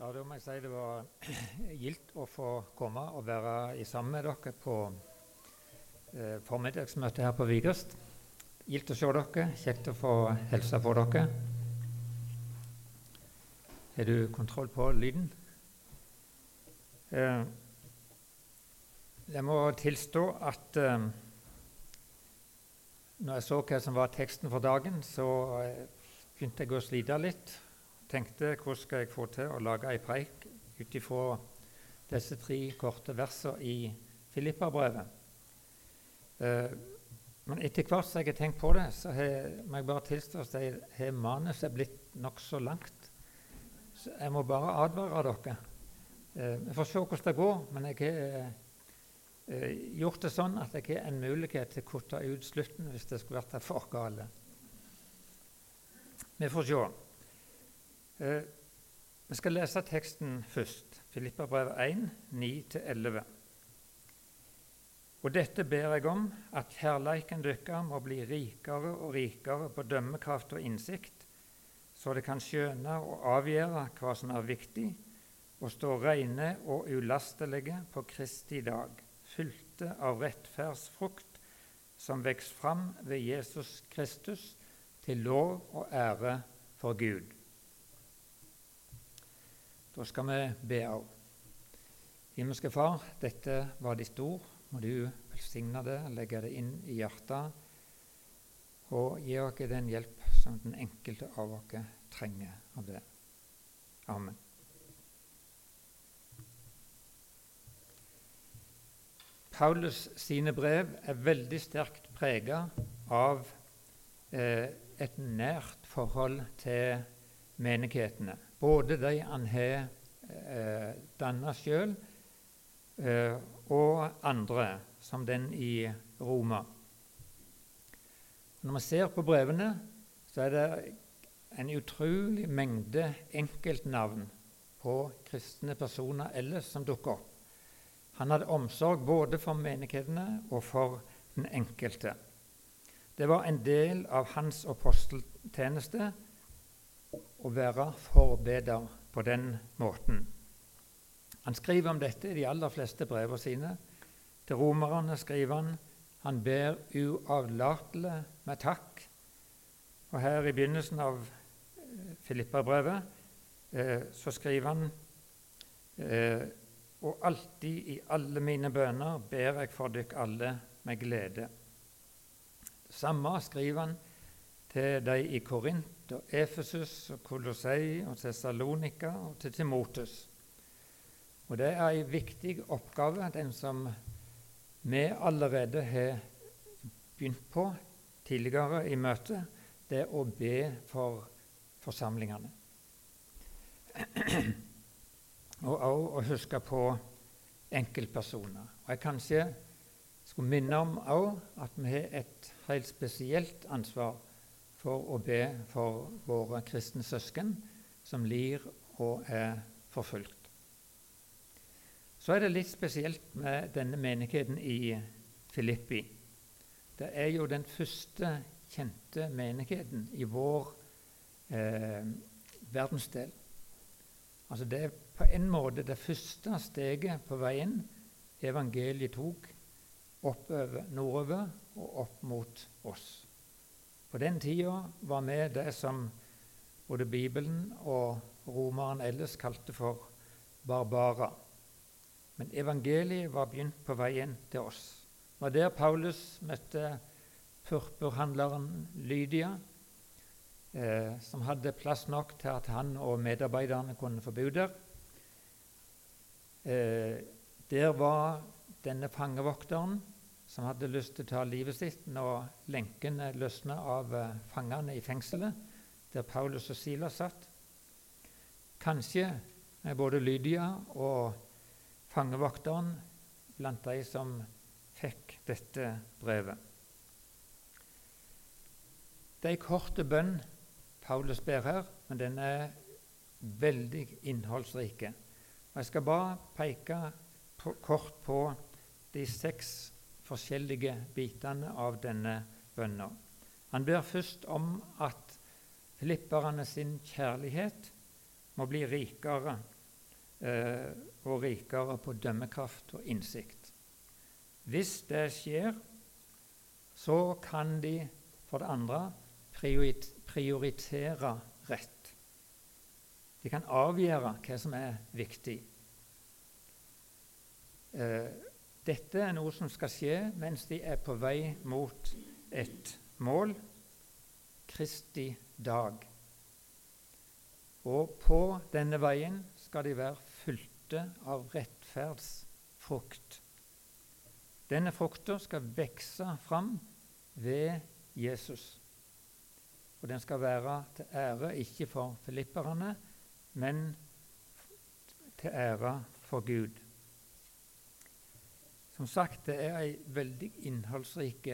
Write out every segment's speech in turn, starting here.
Ja, da må jeg si det var gildt å få komme og være sammen med dere på eh, formiddagsmøtet her på Vigest. Gildt å se dere. Kjekt å få hilse på dere. Har du kontroll på lyden? Eh, jeg må tilstå at eh, når jeg så hva som var teksten for dagen, så eh, begynte jeg å slite litt tenkte hvordan skal jeg få til å lage ei preik ut ifra disse tre korte versene i Filippa-brevet. Eh, men etter hvert som jeg har tenkt på det, så har, må jeg bare tilstå at har manuset blitt nokså langt. Så jeg må bare advare dere. Eh, vi får se hvordan det går, men jeg har eh, gjort det sånn at jeg har en mulighet til å kutte ut slutten hvis det skulle vært for galt. Vi får se. Eh, vi skal lese teksten først, Filippa brev 1, 9-11. Og dette ber jeg om, at kjærleiken deres må bli rikere og rikere på dømmekraft og innsikt, så det kan skjønne og avgjøre hva som er viktig, og stå rene og ulastelige på Kristi dag, fylte av rettferdsfrukt som vokser fram ved Jesus Kristus, til lov og ære for Gud. Da skal vi be av. Himmelske Far, dette var ditt ord. Må du velsigne det, legge det inn i hjertet og gi oss den hjelp som den enkelte av oss trenger av det. Amen. Paulus sine brev er veldig sterkt prega av eh, et nært forhold til menighetene. Både de han har eh, danna sjøl, eh, og andre, som den i Roma. Når vi ser på brevene, så er det en utrolig mengde enkeltnavn på kristne personer ellers som dukker opp. Han hadde omsorg både for menighetene og for den enkelte. Det var en del av hans aposteltjeneste å være forbeder på den måten. Han skriver om dette i de aller fleste brevene sine. Til romerne skriver han han ber uavlatelig med takk. Og her i begynnelsen av eh, Filippa-brevet eh, så skriver han eh, og alltid i alle mine bønner ber jeg for dykk alle med glede. Det samme skriver han til de i Korint og Efesus og Kolossei og Tessalonika og til Timotus. Og Det er en viktig oppgave, den som vi allerede har begynt på tidligere i møtet, det å be for forsamlingene. Og òg å huske på enkeltpersoner. Og Jeg kanskje skulle minne om at vi har et helt spesielt ansvar for å be for våre kristne søsken som lir og er forfulgt. Så er det litt spesielt med denne menigheten i Filippi. Det er jo den første kjente menigheten i vår eh, verdensdel. Altså Det er på en måte det første steget på veien evangeliet tok oppover nordover og opp mot oss. På den tida var vi det som både Bibelen og romeren ellers kalte for barbara. Men evangeliet var begynt på veien til oss. Det var der Paulus møtte purpurhandleren Lydia, eh, som hadde plass nok til at han og medarbeiderne kunne få bo der. Eh, der var denne fangevokteren som hadde lyst til å ta livet sitt når lenkene løsna av eh, fangene i fengselet, der Paulus og Silas satt. Kanskje er både Lydia og fangevokteren blant de som fikk dette brevet. Det er en kort bønn Paulus ber her, men den er veldig innholdsrike. Jeg skal bare peke på, kort på de seks forskjellige bitene av denne bønna. Han ber først om at filipperne sin kjærlighet må bli rikere eh, og rikere på dømmekraft og innsikt. Hvis det skjer, så kan de for det andre prioritere rett. De kan avgjøre hva som er viktig. Eh, dette er noe som skal skje mens de er på vei mot et mål Kristi dag. Og på denne veien skal de være fylte av rettferdsfrukt. Denne frukta skal vokse fram ved Jesus. Og den skal være til ære ikke for filipperne, men til ære for Gud. Som sagt, det er ei veldig innholdsrik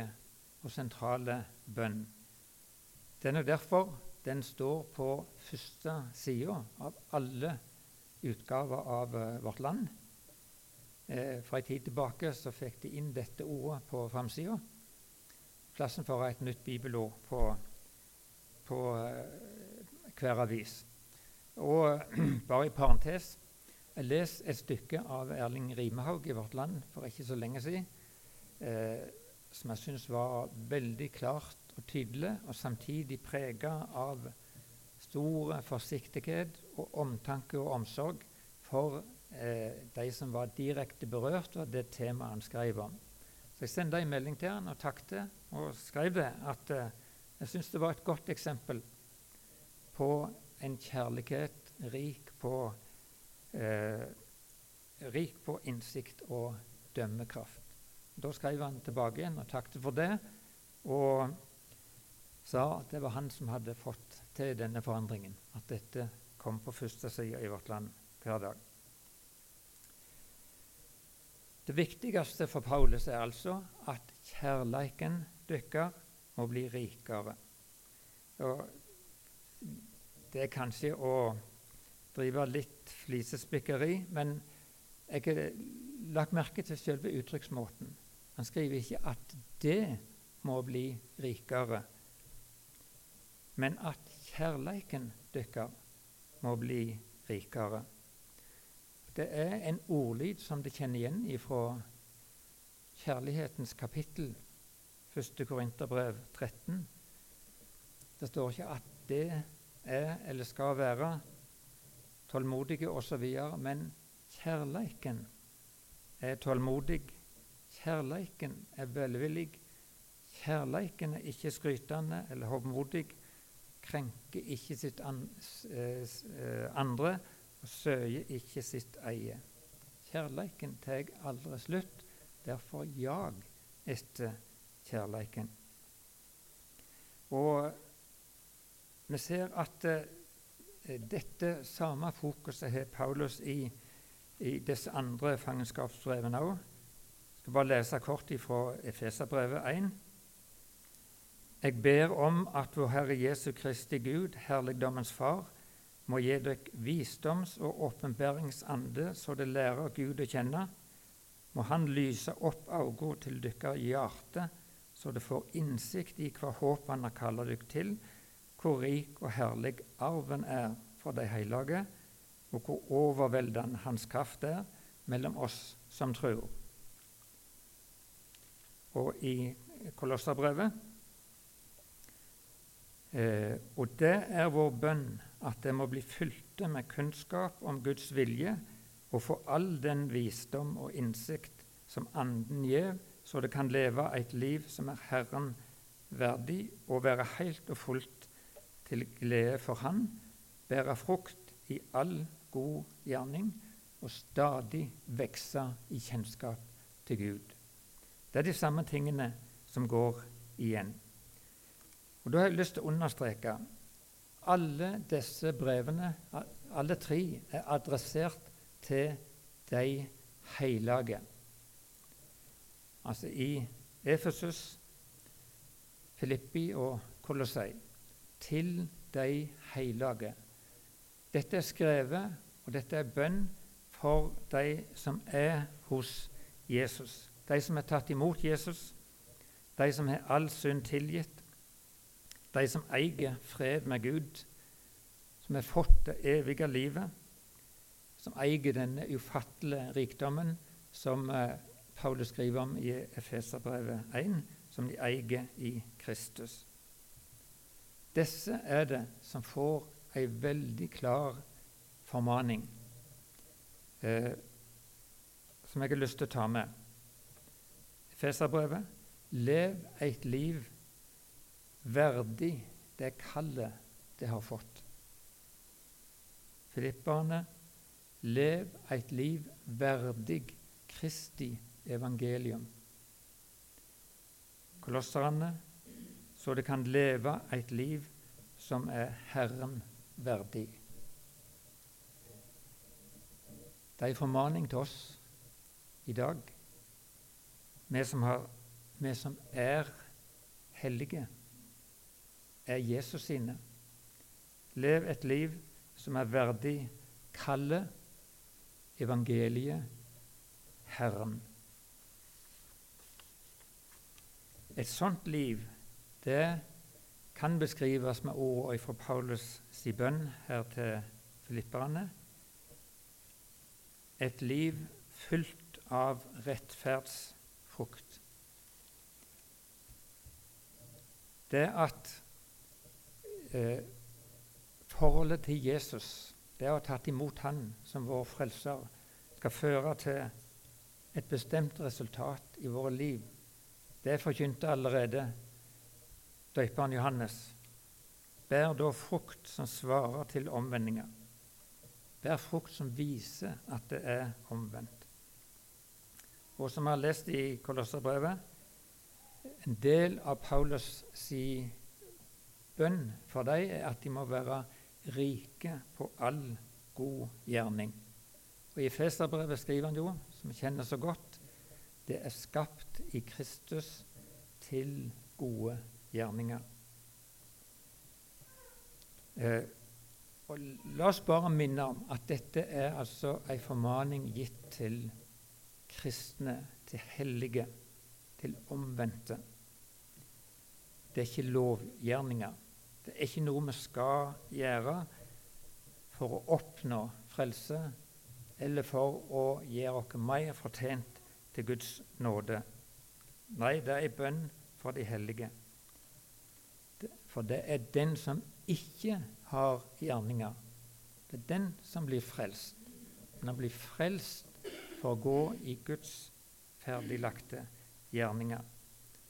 og sentrale bønn. Den er derfor den står på første sida av alle utgaver av uh, Vårt Land. Eh, fra en tid tilbake så fikk de inn dette ordet på framsida. Plassen for et nytt bibelord på, på eh, hver avis. Og bare i parentes jeg leste et stykke av Erling Rimehaug i Vårt Land for ikke så lenge siden, eh, som jeg syns var veldig klart og tydelig, og samtidig prega av stor forsiktighet og omtanke og omsorg for eh, de som var direkte berørt av det temaet han skrev om. Så Jeg sendte en melding til han og takket og skrev det at eh, jeg syns det var et godt eksempel på en kjærlighet rik på, eh, rik på innsikt og dømmekraft. Da skrev han tilbake igjen og takket for det. Og sa at det var han som hadde fått til denne forandringen. At dette kom på første side i vårt land hver dag. Det viktigste for Paulus er altså at kjærleiken deres må bli rikere. Og det er kanskje å drive litt flisespikkeri, men jeg har lagt merke til selve uttrykksmåten. Han skriver ikke at det må bli rikere, men at kjærleiken deres må bli rikere. Det er en ordlyd som de kjenner igjen fra kjærlighetens kapittel, 1. Korinterbrev 13. Det står ikke at det er eller skal være tålmodige osv., men kjærleiken er tålmodig. Kjærleiken er velvillig. Kjærleiken er ikke skrytende eller hovmodig krenker ikke sitt an, eh, eh, andre og søker ikke sitt eie. Kjærleiken tar aldri slutt. Derfor jag etter kjærleiken. Og vi ser at uh, dette samme fokuset har Paulus i, i disse andre fangenskapsbrevene òg. Jeg skal bare lese kort fra Efeserbrevet 1. Jeg ber om at vår Herre Jesu Kristi Gud, herligdommens Far, må gi dere visdoms- og åpenbæringsande, så det lærer Gud å kjenne. Må Han lyse opp øynene til deres hjerte, så dere får innsikt i hva håp Han har kalt dere til, hvor rik og herlig arven er for de hellige, og hvor overveldende Hans kraft er mellom oss som tror. Og i Kolosserbrevet Eh, og det er vår bønn at det må bli fylte med kunnskap om Guds vilje og få all den visdom og innsikt som Anden gjev, så det kan leve et liv som er Herren verdig, og være helt og fullt til glede for Han, bære frukt i all god gjerning og stadig vokse i kjennskap til Gud. Det er de samme tingene som går igjen. Og Da har jeg lyst til å understreke alle disse brevene, alle tre, er adressert til de hellige. Altså i Efesus, Filippi og Kolossei. Til de hellige. Dette er skrevet, og dette er bønn for de som er hos Jesus. De som er tatt imot Jesus, de som har all synd tilgitt, de som eier fred med Gud, som har fått det evige livet, som eier denne ufattelige rikdommen som eh, Paulus skriver om i Efeserbrevet 1, som de eier i Kristus. Disse er det som får ei veldig klar formaning, eh, som jeg har lyst til å ta med. Feserbrevet. lev et liv verdig det kallet det har fått. Filipperne lev et liv verdig Kristi evangelium. Kolosserne så det kan leve et liv som er Herren verdig. Det er en formaning til oss i dag, vi som, har, vi som er hellige, er Jesus sine. Lev et liv som er verdig kallet, evangeliet, Herren. Et sånt liv det kan beskrives med ord fra Paulus' si bønn her til filipperne. Et liv fullt av rettferdsfrukt. Det at eh, forholdet til Jesus, det å ha tatt imot Han som vår frelser, skal føre til et bestemt resultat i våre liv, det forkynte allerede døperen Johannes. Bær da frukt som svarer til omvendinga. Bær frukt som viser at det er omvendt. Og som vi har lest i Kolosserbrevet, en del av Paulus' si bønn for dem er at de må være rike på all god gjerning. Og I Feserbrevet skriver han jo, som vi kjenner så godt, det er skapt i Kristus til gode gjerninger. Eh, og la oss bare minne om at dette er altså en formaning gitt til kristne, til hellige, til omvendte. Det er ikke lovgjerninger. Det er ikke noe vi skal gjøre for å oppnå frelse eller for å gjøre oss mer fortjent til Guds nåde. Nei, det er en bønn for de hellige. For det er den som ikke har gjerninger. Det er den som blir frelst. Men han blir frelst for å gå i Guds ferdiglagte gjerninger.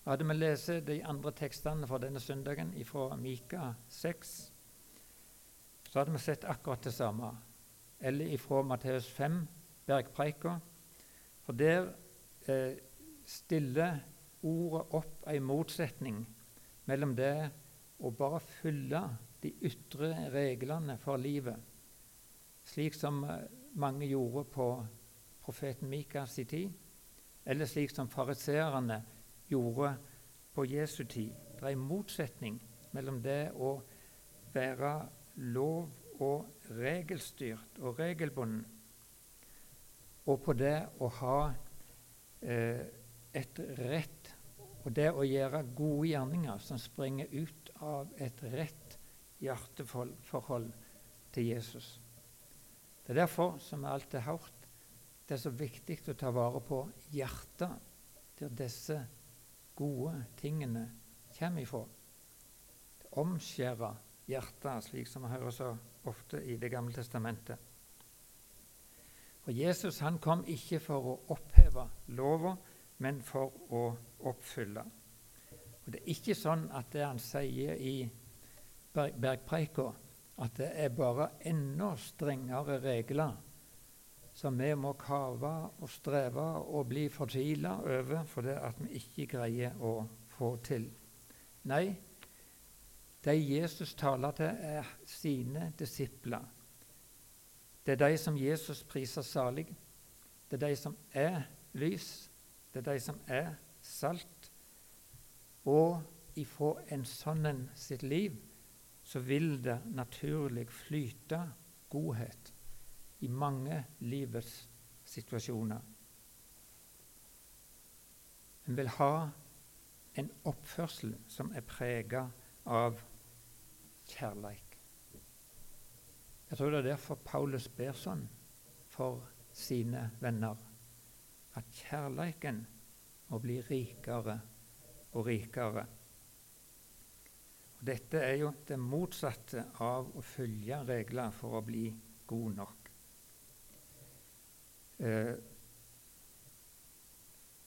Hadde vi lest de andre tekstene for denne søndagen fra Mika 6, så hadde vi sett akkurat det samme. Eller ifra Matteus 5, bergpreika. For der eh, stiller ordet opp en motsetning mellom det å bare følge de ytre reglene for livet, slik som eh, mange gjorde på profeten Mikas tid, eller slik som fariseerne gjorde på Jesu tid. Det er en motsetning mellom det å være lov- og regelstyrt og regelbunden, og på det å ha eh, et rett og det å gjøre gode gjerninger som springer ut av et rett hjerteforhold til Jesus. Det er derfor, som vi alltid har hørt, det er så viktig å ta vare på hjertet, der disse gode tingene kommer ifra. Det omskjærer hjertet, slik som vi hører så ofte i Det gamle testamentet. Og Jesus han kom ikke for å oppheve lova, men for å oppfylle. Og Det er ikke sånn at det han sier i bergpreika, at det er bare enda strengere regler som vi må kave og streve og bli fortvila over fordi at vi ikke greier å få til. Nei, de Jesus taler til, er sine disipler. Det er de som Jesus priser salig. Det er de som er lys. Det er de som er salt. Og ifra en sånn sitt liv så vil det naturlig flyte godhet i mange livets situasjoner. En vil ha en oppførsel som er prega av kjærleik. Jeg tror det er derfor Paulus ber sånn for sine venner. At kjærleiken må bli rikere og rikere. Og dette er jo det motsatte av å følge regler for å bli god nok. Eh,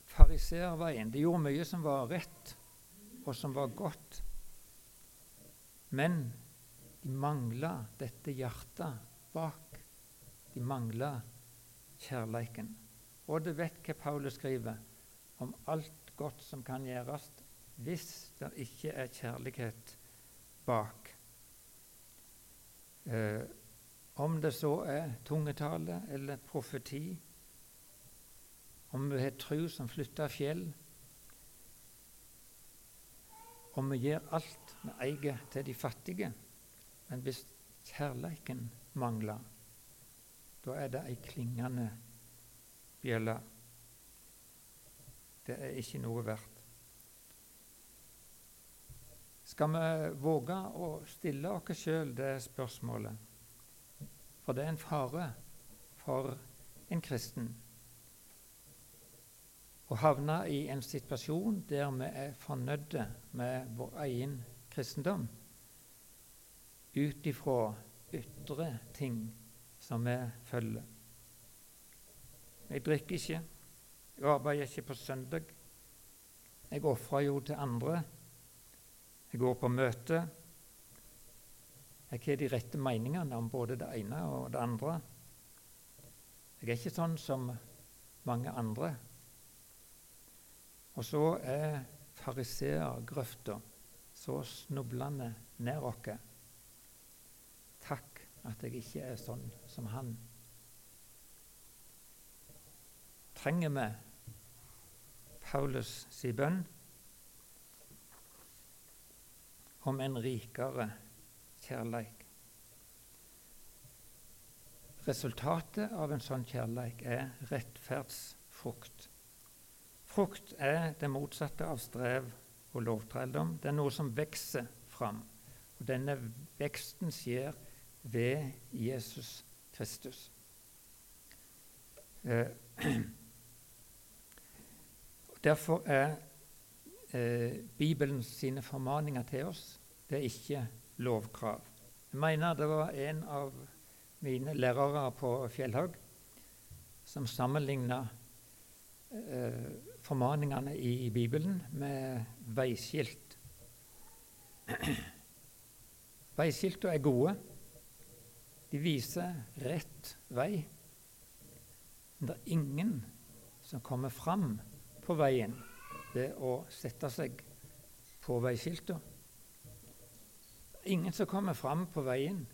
Fariserveien De gjorde mye som var rett, og som var godt. Men de mangla dette hjertet bak. De mangla kjærleiken. Og du vet hva Paulus skriver om alt godt som kan gjøres hvis det ikke er kjærlighet bak. Eh, om det så er tungetale eller profeti, om vi har tru som flytter fjell, om vi gjør alt vi eier til de fattige, men hvis kjærleiken mangler, da er det ei klingende bjelle. Det er ikke noe verdt. Skal vi våge å stille oss sjøl det spørsmålet? For det er en fare for en kristen å havne i en situasjon der vi er fornøyde med vår egen kristendom ut ifra ytre ting som vi følger. Jeg drikker ikke, jeg arbeider ikke på søndag. Jeg ofrer jo til andre. Jeg går på møte. Jeg har de rette meningene om både det ene og det andre. Jeg er ikke sånn som mange andre. Og så er fariseergrøfta så snublende nær oss. Takk at jeg ikke er sånn som han. Trenger vi Paulus si bønn om en rikere kjærleik? Resultatet av en sånn kjærleik er rettferdsfrukt. Frukt er det motsatte av strev og lovtrelldom. Det er noe som vokser fram. Og denne veksten skjer ved Jesus Kristus. Eh, derfor er eh, Bibelen sine formaninger til oss det er ikke lovkrav. Jeg mener det var en av mine lærere på Fjellhaug som sammenligna eh, formaningene i Bibelen med veiskilt. Veiskiltene er gode. De viser rett vei. Men det er ingen som kommer fram på veien ved å sette seg på veiskiltene. Ingen som kommer fram på veien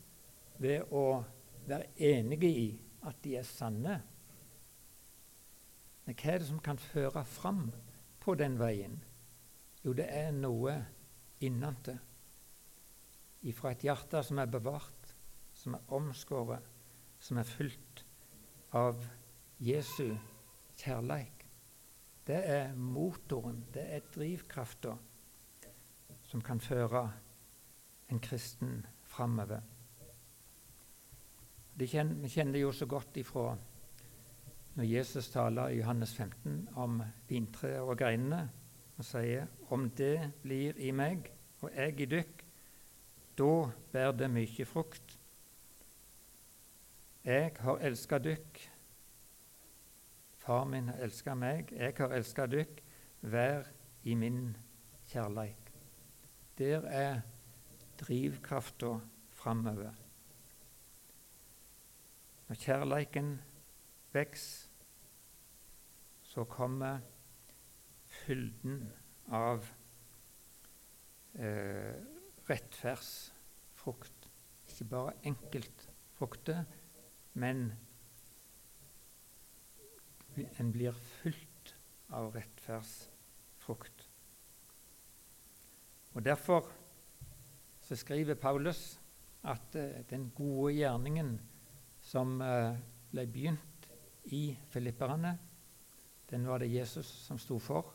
ved å være enige i at de er sanne men hva er det som kan føre fram på den veien? Jo, det er noe innante. Ifra et hjerte som er bevart, som er omskåret, som er fylt av Jesu kjærleik. Det er motoren, det er drivkrafta som kan føre en kristen framover. Vi kjenner jo så godt ifra når Jesus taler i Johannes 15 om vintreet og greinene, og sier om det blir i meg og jeg i dykk, da bærer det mye frukt. Jeg har elska dykk, far min har elska meg, jeg har elska dykk, vær i min kjærleik. Der er drivkrafta framover. Når kjærleiken vokser, så kommer fylden av eh, rettferdsfrukt. Ikke bare enkeltfrukter, men en blir fylt av rettferdsfrukt. Og Derfor så skriver Paulus at eh, den gode gjerningen som eh, ble begynt i filipperne, den var det Jesus som sto for.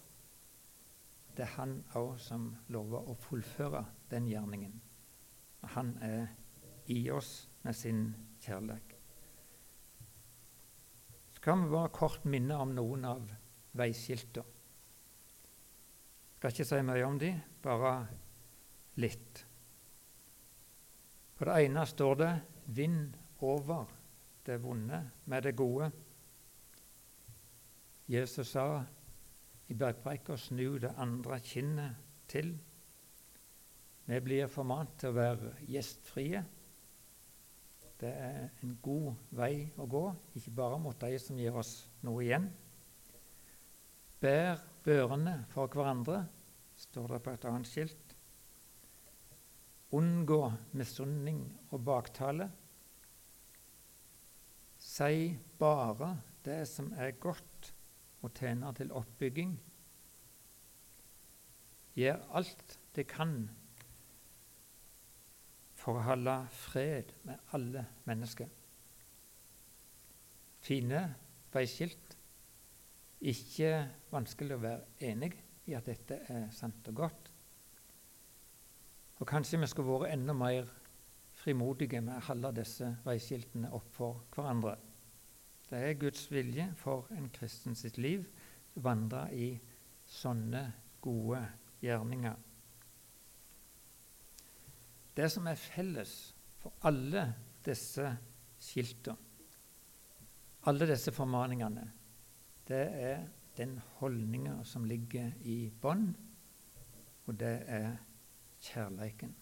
Det er han òg som lover å fullføre den gjerningen. Han er i oss med sin kjærlighet. Så kan vi bare kort minne om noen av veiskiltene. Skal ikke si mye om de, bare litt. På det ene står det 'Vind over det vonde med det gode'. Jesus sa i bergpreika 'snu det andre kinnet til'. Vi blir formant til å være gjestfrie. Det er en god vei å gå, ikke bare mot de som gir oss noe igjen. Bær børene for hverandre, står det på et annet skilt. Unngå misunning og baktale. Si bare det som er godt og tjener til oppbygging. Gjør alt det kan for å holde fred med alle mennesker. Fine veiskilt. Ikke vanskelig å være enig i at dette er sant og godt. Og kanskje vi skulle vært enda mer frimodige med å holde disse veiskiltene opp for hverandre. Det er Guds vilje for en kristen sitt liv å vandre i sånne gode gjerninger. Det som er felles for alle disse skiltene, alle disse formaningene, det er den holdninga som ligger i bånn, og det er kjærleiken.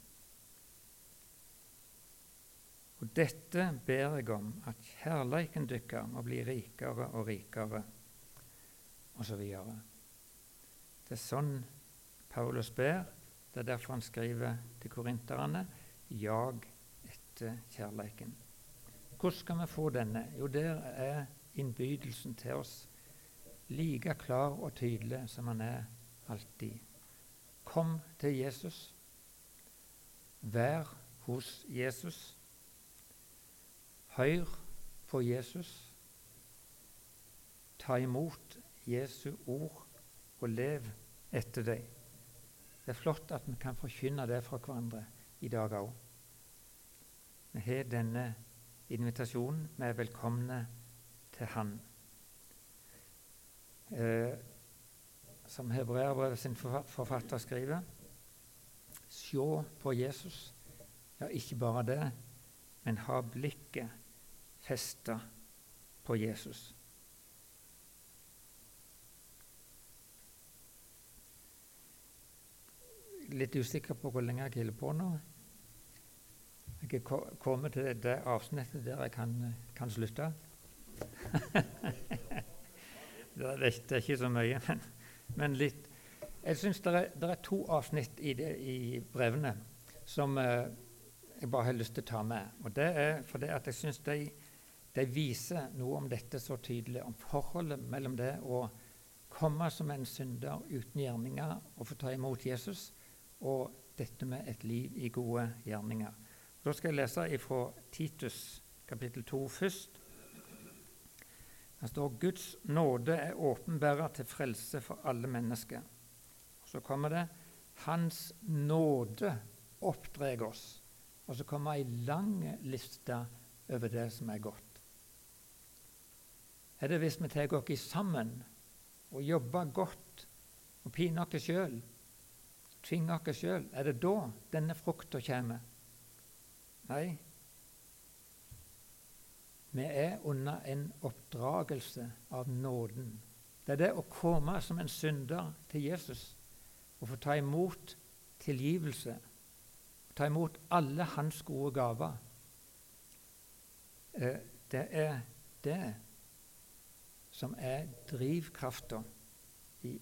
Og dette ber jeg om, at kjærleiken deres må bli rikere og rikere, osv. Det er sånn Paulus ber det er derfor han skriver til korinterne jag etter kjærleiken. Hvordan skal vi få denne? Jo, der er innbydelsen til oss like klar og tydelig som han er alltid. Kom til Jesus. Vær hos Jesus. Hør på Jesus. Ta imot Jesu ord og lev etter dem. Det er flott at vi kan forkynne det fra hverandre i dag òg. Vi har denne invitasjonen. Vi er velkomne til Han. Eh, som Hebreabrevet sin forfatter skriver Se på Jesus. Ja, ikke bare det, men ha blikket festa på Jesus. Litt usikker på hvor lenge jeg holder på nå. Jeg er kommet til det avsnittet der jeg kan, kan slutte. det, er, det, er, ikke så mye, men, men litt. Jeg syns det, det, er to avsnitt i, det, i brevene som eh, jeg bare har lyst til å ta med. Og Det er fordi jeg syns de, de, viser noe om dette så tydelig, om forholdet mellom det å komme som en synder uten gjerninger og få ta imot Jesus, og dette med et liv i gode gjerninger. Da skal jeg lese fra Titus kapittel 2 først. Det står Guds nåde er åpenbæra til frelse for alle mennesker. Så kommer det Hans nåde oppdrar oss. Og så kommer ei lang liste over det som er godt. Er det hvis vi tar oss sammen og jobber godt og piner oss sjøl tvinge oss sjøl, er det da denne frukta kommer? Nei. Vi er under en oppdragelse av nåden. Det er det å komme som en synder til Jesus og få ta imot tilgivelse. Ta imot alle hans gode gaver. Eh, det er det som er drivkrafta i,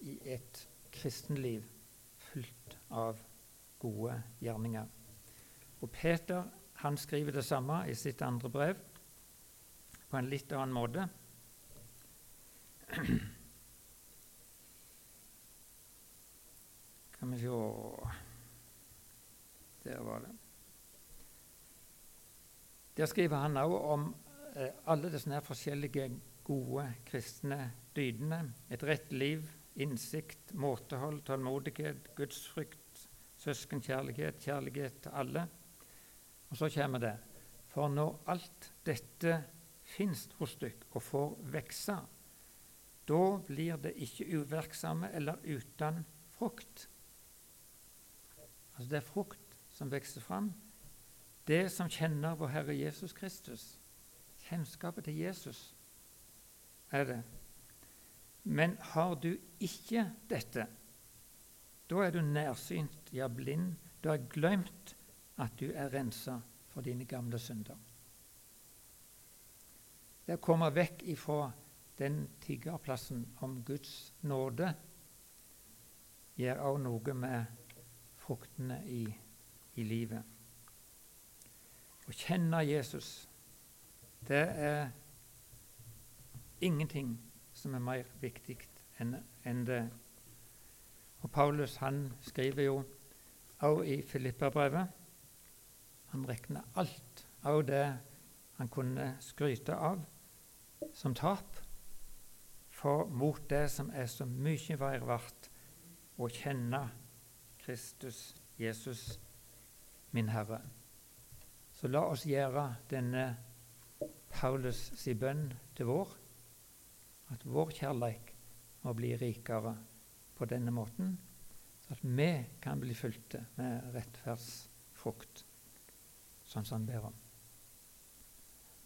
i et kristenliv fullt av gode gjerninger. Og Peter han skriver det samme i sitt andre brev, på en litt annen måte. Kan vi se Der var det. Der skriver han òg om eh, alle disse forskjellige gode kristne dydene. Et rett liv, innsikt, måtehold, tålmodighet, gudsfrykt, søskenkjærlighet, kjærlighet til alle. Og så kommer det For når alt dette fins hos dykk og får vekse, da blir det ikke uverksomme eller uten frukt. Altså det er frukt som vokser fram. Det som kjenner vår Herre Jesus Kristus. Kjennskapet til Jesus er det. Men har du ikke dette, da er du nærsynt, ja, blind. Du har glemt at du er rensa for dine gamle synder. Det å komme vekk ifra den tiggerplassen om Guds nåde gjør også noe med fruktene i, i livet. Å kjenne Jesus, det er ingenting som er mer viktig enn en det. Og Paulus han skriver jo også i Filippabrevet Han regner alt av det han kunne skryte av, som tap for mot det som er så mye verre verdt å kjenne Kristus, Jesus, min Herre. Så la oss gjøre denne Paulus si bønn til vår, at vår kjærleik må bli rikere på denne måten, så at vi kan bli fylte med rettferdsfrukt, sånn som han ber om.